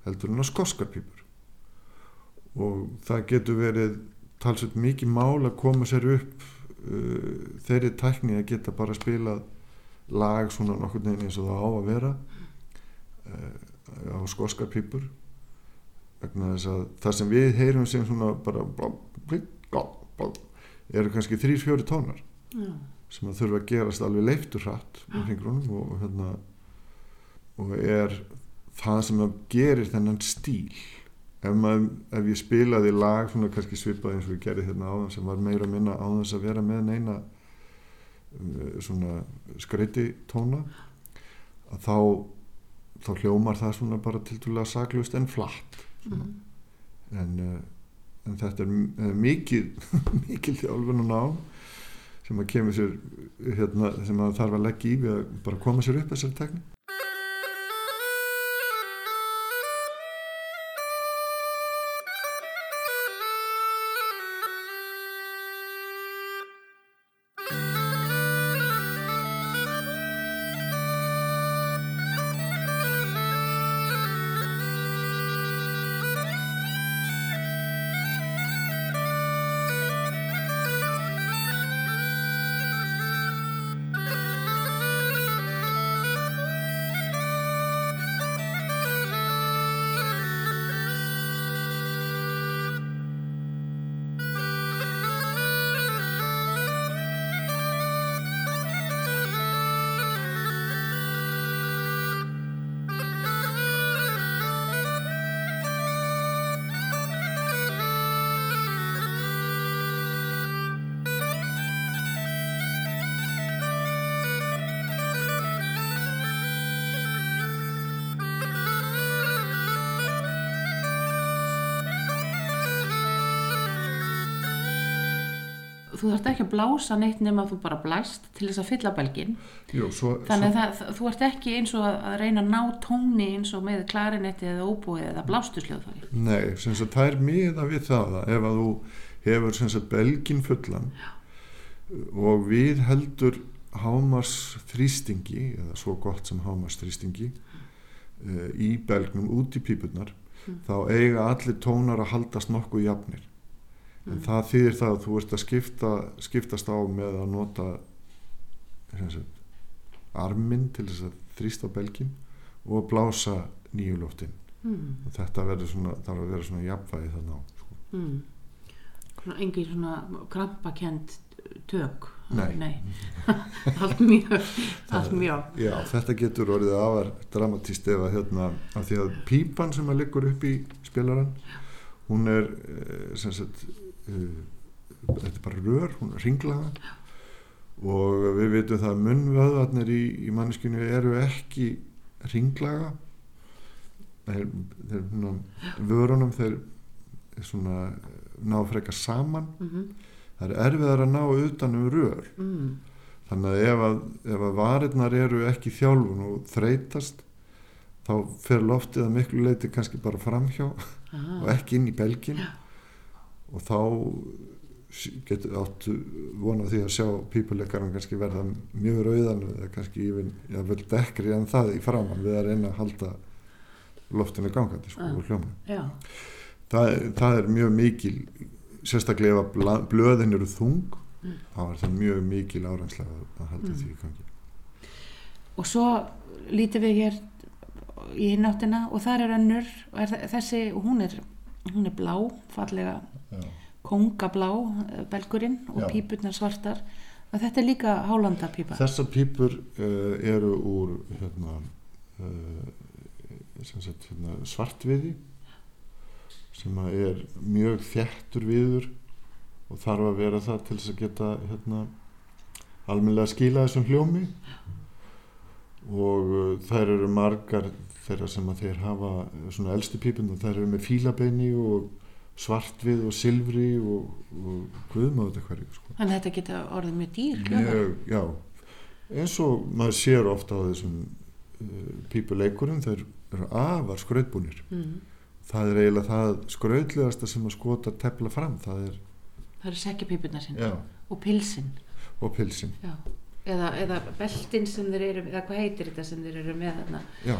heldur en á skoskar pípur og það getur verið talsveit mikið mál að koma sér upp uh, þeirri tækni að geta bara spilað lag svona nokkur neginn eins og það á að vera uh, á skoskar pípur vegna þess að það sem við heyrum sem svona bara blá, blí, blá, blá, eru kannski þrýr fjóri tónar Já. sem að þurfa að gerast alveg leiftur hratt með fingrunum og, hérna, og er það sem að gerir þennan stíl ef, maður, ef ég spilaði lag svona kannski svipað eins og ég gerði hérna áðan sem var meira minna á þess að vera með neina um, svona skreiti tóna að þá þá hljómar það svona bara tildulega saklust en flatt svona. en, uh, en þetta er er mikið *laughs* mikil þjálfun og nám sem að kemur sér hérna, sem að þarf að leggja í við að bara koma sér upp þessari tekni blása neitt nema að þú bara blæst til þess að fylla belgin. Jú, svo, Þannig svo, að það, þú ert ekki eins og að, að reyna að ná tóni eins og með klarinetti eða óbúið eða blástusljóðfæri. nei, sem sagt það er miða við það að ef að þú hefur sem sagt belgin fullan Já. og við heldur hámars þrýstingi eða svo gott sem hámars þrýstingi uh, í belgnum út í pípurnar þá eiga allir tónar að haldast nokkuð jafnir en það þýðir það að þú ert að skipta, skiptast á með að nota sagt, arminn til þess að þrýsta belgin og að blása nýju loftin Mm. og þetta verður svona, þarf að vera svona jafnvægi þannig á sko. Mm. Engin svona krampakend tök. Nei. Nei. *laughs* allt mjög, allt mjög. Já, þetta getur orðið afar dramatíst ef að hérna, af því að pípan sem að liggur upp í spilaran hún er eh, sem sagt uh, þetta er bara rör, hún er ringlaga og við veitum það að munnvöðvarnir í, í manneskinu eru ekki ringlaga þeir, þeir svona, vörunum þeir svona ná frekar saman. Mm það er erfiðar að ná utan um rör. Mm. þannig að ef að, ef að varirnar eru ekki þjálfun og þreytast þá fer loftið að miklu leiti kannski bara framhjá Ah. og ekki inn í belgin og þá getur áttu vona því að sjá pípuleikaran kannski verða mjög rauðan eða kannski yfir, já, vel dekkri en það í framann við að reyna að halda loftinu gangandi sko, og hljóma það, það er mjög mikil sérstaklega ef blöðin eru þung þá er það mjög mikil árenslega að, halda því í gangi. Og svo lítum við hér í náttina og þar er önnur og er þe- þessi, hún er hún er blá, fallega. Kongablá, eh, belgurinn og pípurnar svartar. Og þetta er líka hálanda pípa. Þessar pípur uh, eru úr hérna, uh, sagt, hérna, svartviði sem að er mjög þjættur viður og þarf að vera það til þess að geta hérna, almennilega skila þessum hljómi. Og uh, þær eru margar þeirra sem að þeir hafa svona elstu pípun og þær eru með fílabeini og svartvið og silfri og, og guðmáðu hverju sko. Þannig að þetta geta orðið mjög dýr mjög, já. Eins og maður sér ofta á þessum uh, pípuleikurum þeir eru afar skrautbúnir. Mm. það er eiginlega það skrautlegasta sem að skota tefla fram það er, sekkjapípurnar sín já, og pilsin og pilsin já. eða, eða beltin sem þeir eru eða hvað heitir þetta sem þeir eru með þarna, já,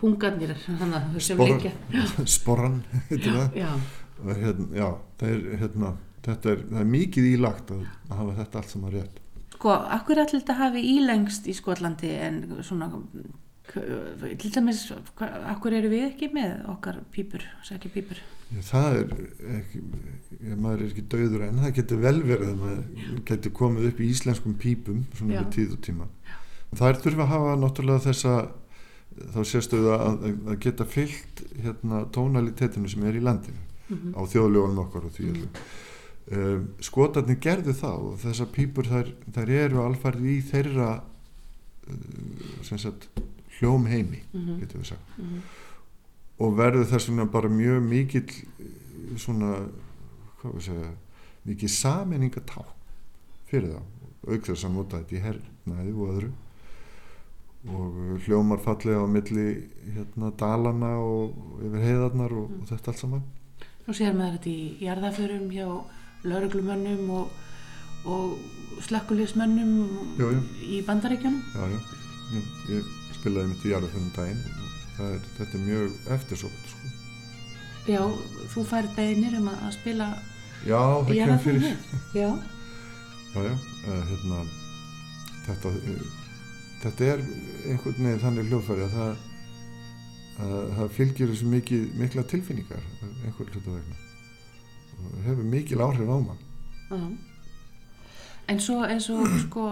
pungarnir þannig að sem Sporran. leikja *laughs* sporran heitir það hérna, já, það er, hérna, þetta er, það er mikið ílagt að, að hafa þetta allt saman rétt. Sko, akkur allir þetta hafi ílengst í Skotlandi en svona til dæmis, akkur eru við ekki með okkar pípur, sekkjapípur Já, það er ekki, maður er ekki döður en það getur vel verið að maður getur komið upp í íslenskum pípum svona við tíð og tíma. Þær þurfa að hafa náttúrulega þessa þá sérstöðu að, að geta fyllt hérna tónalitetinu sem er í landinu Mhm. á þjóðljóðunum okkar og því öllu um, skotarnir gerðu það og þessar pípur þær, þær eru alfarið í þeirra uh, sagt hljómheimi Mhm. getur við sagt Mhm. og verður þess vegna bara mjög mikill eh, svona segja mikið saminningatá fyrir það auk þess að nota þetta í hernaði og öðru og hljómar fallega á milli hérna dalana og yfir heiðarnar og, og þetta allt saman Nú sér maður þetta í jarðaförum hjá lauruglumönnum og, og slökkulismönnum í bandaríkjunum. já, já. Ég, ég spilaði mitt í jarða fyrir daginn og er, þetta er mjög eftirsótt sko. Já, þú færð beðinir um að að spila já, það í kemur jarðaförum. Já, Já, já, uh, hérna, þetta, uh, þetta er einhvern veginn þannig hljóðfæri að það, að, það fylgir þessu mikið, mikla tilfinningar, einhver hluta vegna. Og það hefur mikil áhrif á mann. já. En svo eins og *clears throat* sko,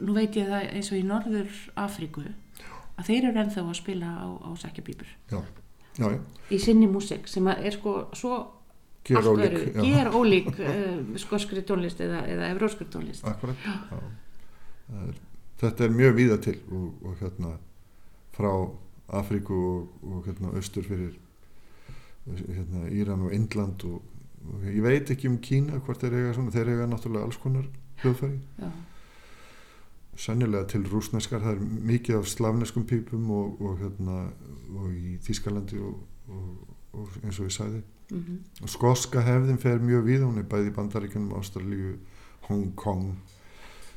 nú veit ég það eins og í Norður Afríku að þeir eru ennþá að spila á, á já, í sinni músik sem er sko svo ger ólík. ger ólík uh, *laughs* skoskri tónlist eða, eða evróskri tónlist. Akkurat, þetta er mjög víða til og, og hérna frá Afríku og, og hérna austur fyrir hérna Íran og Indland og, og ég veit ekki um Kína hvort þeir eiga svona, þeir eiga náttúrulega alls konar hljóðfæri. Já, sennilega til rúsneskar það er mikið af slavneskum pípum og, og, hérna, og í Þískalandi og, og, og eins og ég sagði. Mm og skoska hefðin fer mjög við hún er bæði í Bandaríkjunum, Ástralíu Hong Kong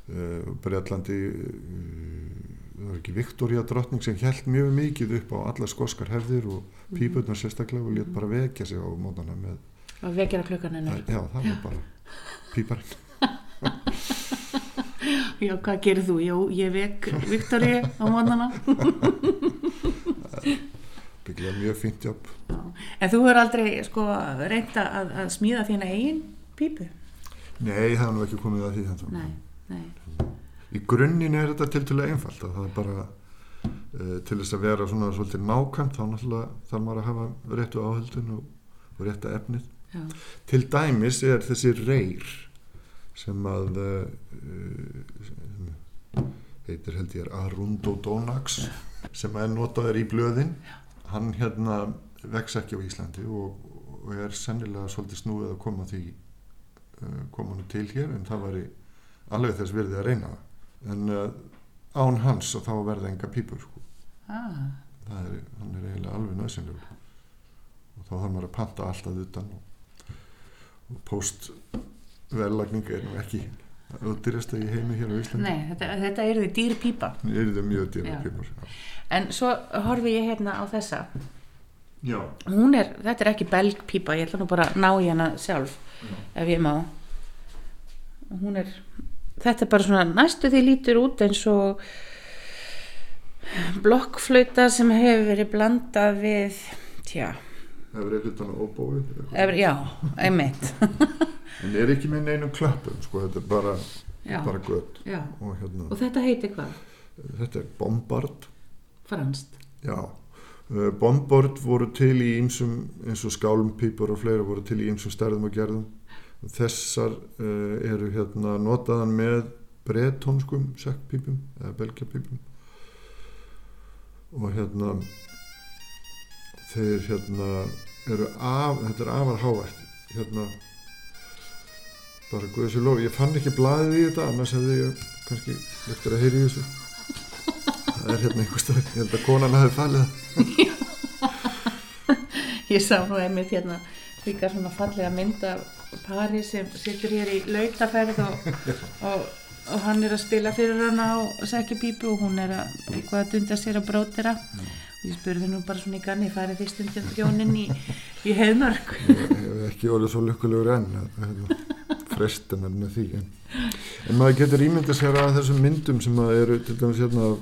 uh, Breitlandi uh, það var ekki Viktoria drottning sem held mjög mikið upp á alla skoskar hefðir og pípurnar sérstaklega og létt bara vekja sig á mótana með, og vekjara klukkan hennar. já það var bara píparinn Já, hvað gerir þú? Jú, ég vek Viktoríu á mótnana. bygglega mjög fínt jobb En þú hefur aldrei sko reynda að, að smíða þína eigin pípu? Nei, það er nú ekki komið að því ennþá. Í grunninn er þetta tiltölulega einfalt að það er bara uh, til þess að vera svona svolítið nákvæmt þá náttúrulega þarf maður að hafa réttu áhaldun og, og rétta efnið. Já, Til dæmis er þessi reyr sem að uh, sem heitir held ég er Arundodonax sem er notaður í blöðin. Hann hérna vex ekki á Íslandi og, og er sennilega svolítið snúið að koma því uh, koma hann til hér en það væri alveg þess virði að reyna það en uh, án hans og þá verða enga pípur sko. ah, það er, hann er eiginlega alveg nöðsynlegur og þá þarf maður að panta alltaf utan og, og post verðlagning er nú ekki og dyrjasta í heimi hér á Íslandi Nei, þetta, þetta er því dýr pípa. er það mjög dýra Já. pípar En svo horfi ég hérna á þessa. já, er, þetta er ekki belgpípa, ég ætla nú bara að ná í hana sjálf, ef ég má. Hún er, þetta er bara svona, næstu því lítur út eins og blokkflauta sem hefur verið blandað við, tja, er eitthvað þannig óbóið ef, já, einmitt. *laughs* en er ekki með neinum klöppum sko, þetta er bara, bara gött og hérna, Og þetta heitir hvað? þetta er bombard. Franskt. já. Uh, bombard voru til í ýmsum eins og skálmpípur og fleira voru til í ýmsum stærðum og gerðum þessar uh, eru hérna notaðan með bretónskum sekkpípum eða belgjapípum og hérna þeir hérna eru af, þetta er afar hávært hérna. Bara guðið sér lof, ég fann ekki blaðið í þetta annars hefði ég kannski eftir að heyri í þessu. Það er hérna einhver stöð, ég held að konan hafi falið það. *laughs* Ég sá nú einmitt hérna líka svona fallega mynd af pari sem situr hér í lautaferð og, og, og hann er að spila fyrir hana á sækjupípu og hún er að eitthvað að dunda sér að brótira og ég spurði nú bara svona í ganni farið því stundum hjónin í, í hef ekki orðið svo lukkulegur enn hérna, frestunar með því en, en maður getur ímyndið sér að þessum myndum sem að eru til dæmis hérna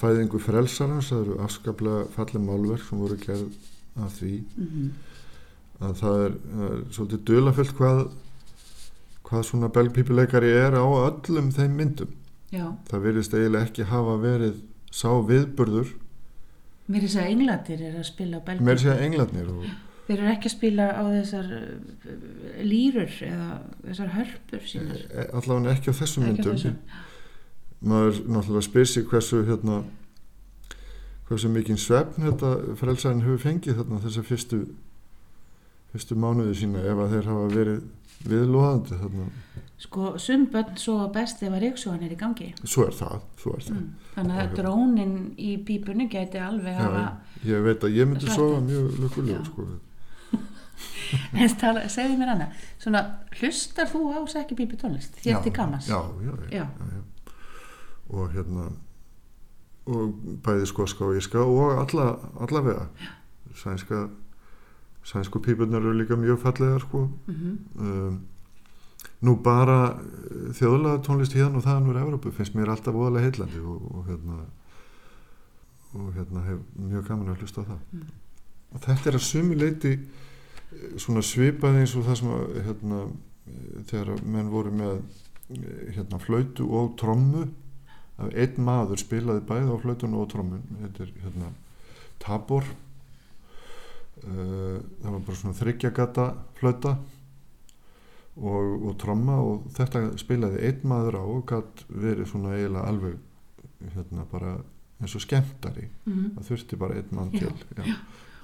fæðingu frelsarans það eru afskaplega fallið málverk sem voru gerð af því að það er, er svolítið dulafullt hvað hvað svona belgpípuleikari er á öllum þeim myndum. Já, það virðist eiginlega ekki hafa verið sá viðburður. Mér er þess að englandir er að spila á með belgíu sér englarnir og Þeir eru ekki að spila á þessar uh, lýrur eða þessar hörpur sínar. E- allavega ekki á þessum Ekki á myndum. þessum. maður náttúrulega spyr sig hversu hérna hversu mikinn svefn þetta frelsarinn hefur fengið þarna þessa fyrstu fyrstu mánuði sína ef að þeir hafa verið viðlóðandi þarna Sko, sum börn svo best ef að reyksugan er í gangi svo er það, svo er það Mm. Þannig að drónin í pípunni gæti alveg hafa Já, ég veit að ég myndi sofa mjög lukkulegur sko. *laughs* En tala, segðu mér annað Svona, hlustar þú á sekki pípu tónlist? Þér til gamans? já, já, já, Já. já, já. og hérna og bæði skoska og íska og alla, allavega sænska sænsku pípunar eru líka mjög fallegar sko. Mhm. um, nú bara eh, þjóðlega tónlist hérna og þaðan úr Evrópu finnst mér alltaf voðalega heillandi og, og hérna og hérna hef mjög gaman að hlusta á það. Mm. og þetta er að sumi leiti eh, svona svipað eins og það sem að hérna, eh, þegar menn voru með hérna flautu og trommu. Að einn maður spilaði bæði á flautun og trommun þetta er hérna tabor það var bara svona þryggjagata flauta og, og tromma og þetta spilaði einn maður á og gætt verið svona eiginlega alveg hérna bara eins og skemmtari. Mhm. það þurfti bara einn mann Já, til já.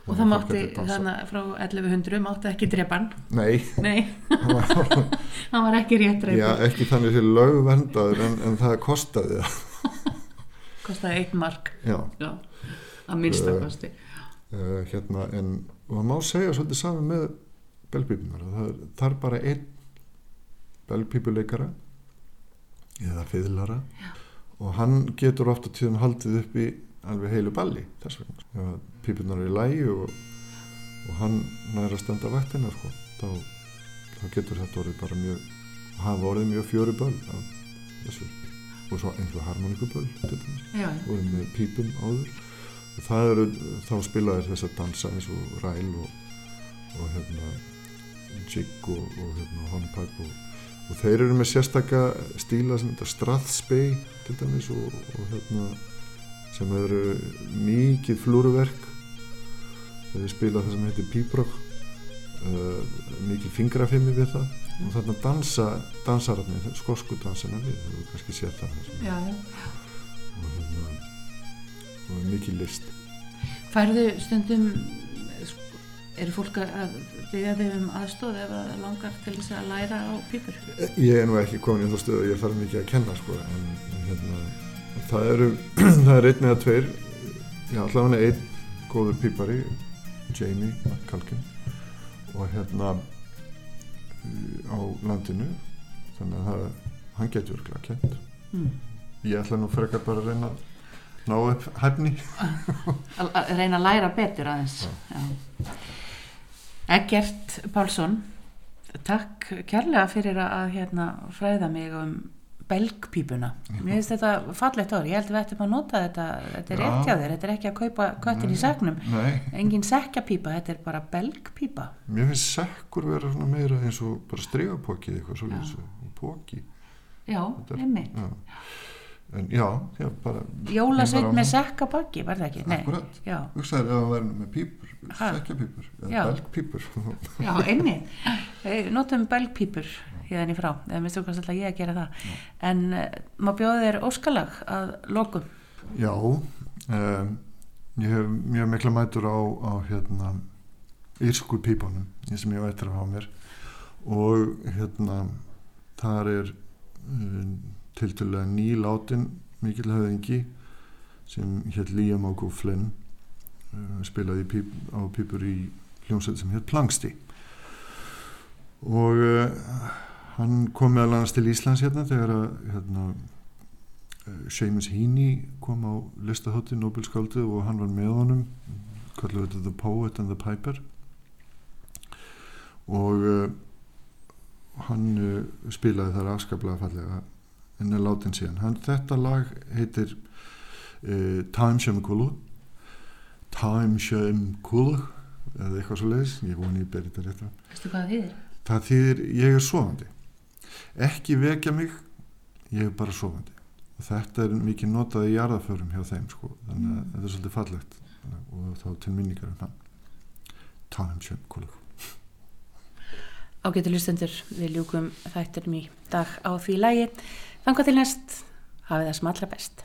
Og það mátti þannig frá 1100 mátti ekki drepan nei, Nei, hann var, *laughs* ekki rétt já, drepan ekki þannig sér lögvendaður en, en það kostaði það. Kostaði eitt mark. Já, Já, að minnsta Eh, kosti uh, hérna en það má segja svolítið saman með belpípunar það það er bara einn belpípuleikara eða fiðlara já. og hann getur ofta tíðan haldið upp í alveg heilu balli þess vegna. Pípunar er í lægi og, og hann næra að standa vaktina sko, þá, þá getur þetta orðið bara mjög hafa orðið mjög fjöru böl af þessu. Og svo Já, já, og með pípum áður það eru, þá spilaðir þess að dansa eins og ræl og, og hérna jig og, og hérna hornpipe og, og þeir eru með sérstaka stíla sem þetta strathspey til dæmis og, og hérna sem eru mikið flúruverk. Þeir spila það sem heitir píprok uh, mikið fingrafimmi við það. Og þarna dansa dansararnir, skosku dansina við þú kannski séð það. Og hérna og mikið list Færðu stundum sko, eru fólk að byggja þig um aðstóð ef það langar til þess að læra á pípur? ég er nú ekki komin í þá stöðu að ég þarf mikið að kenna sko, en, en hérna það eru, *clears throat* það er einn eða tveir já, allavega einn góður pípari Jamie McCalkin og hérna uh, á landinu þannig að það, hann getur örgulega kent Mm. ég ætla nú frekar bara að reyna að ná upp hæfni. Að að reyna að læra betur aðeins Já. Eggert Pálsson takk kærlega fyrir að, að hérna, fræða mig um belgpípuna. Mér finnst þetta fallegt orð, ég held að við ættum að nota þetta þetta er rétt hjá þér, þetta er ekki að kaupa köttin í segnum, engin sekkjapípa þetta er bara belgpípa. Mér finnst sekkur vera meira eins og bara strigapóki eitthvað svo eins og póki já, einmitt. Já. En já, já bara jólasveit með sekkabakki, var það ekki? Já, hugsaður ef hann væri með pípur Já. eða belgpípur. Já, Við notum belgpípur hérna í frá eða minnstu hvað alltaf ég að gera það. En uh, má bjóða þér óskalag að lokum? Já, um, ég hef mjög mikla mætur á, á hérna, írsku pípunum, ég sem ég á eftir að hafa mér. Og hérna, þar er um, tiltölulega nýlátin mikil höfðingi sem hétt Liam Ógó Flynn uh, spilaði píp, á pípur í hljómsveit sem hétt Plangsti og uh, hann kom meðal annars til Íslands hérna þegar að hérna, uh, Seamus Heaney kom á listahótti Nobelskáldu og hann var með honum kallar þetta The Poet and the Piper. Og uh, hann spilaði þar afskaplega fallega en er látin síðan. Hann, þetta lag heitir uh, Time Shem Kulu Time Shem Kulu eða eitthvað svo leiðis, ég voni ég berið þetta rétt fram. Veistu hvað það þýðir? það þýðir ég er sofandi. Ekki vekja mig ég er bara sofandi. Og þetta er mikið notað í jarðaförum hjá þeim sko. þannig að þetta er svolítið fallegt. Og þá til minningar um hann Time Shem Kulu Ágætu lustendur, við ljúkum þættinum í dag á því lægi. Þannig að til næst hafið það sem allra best.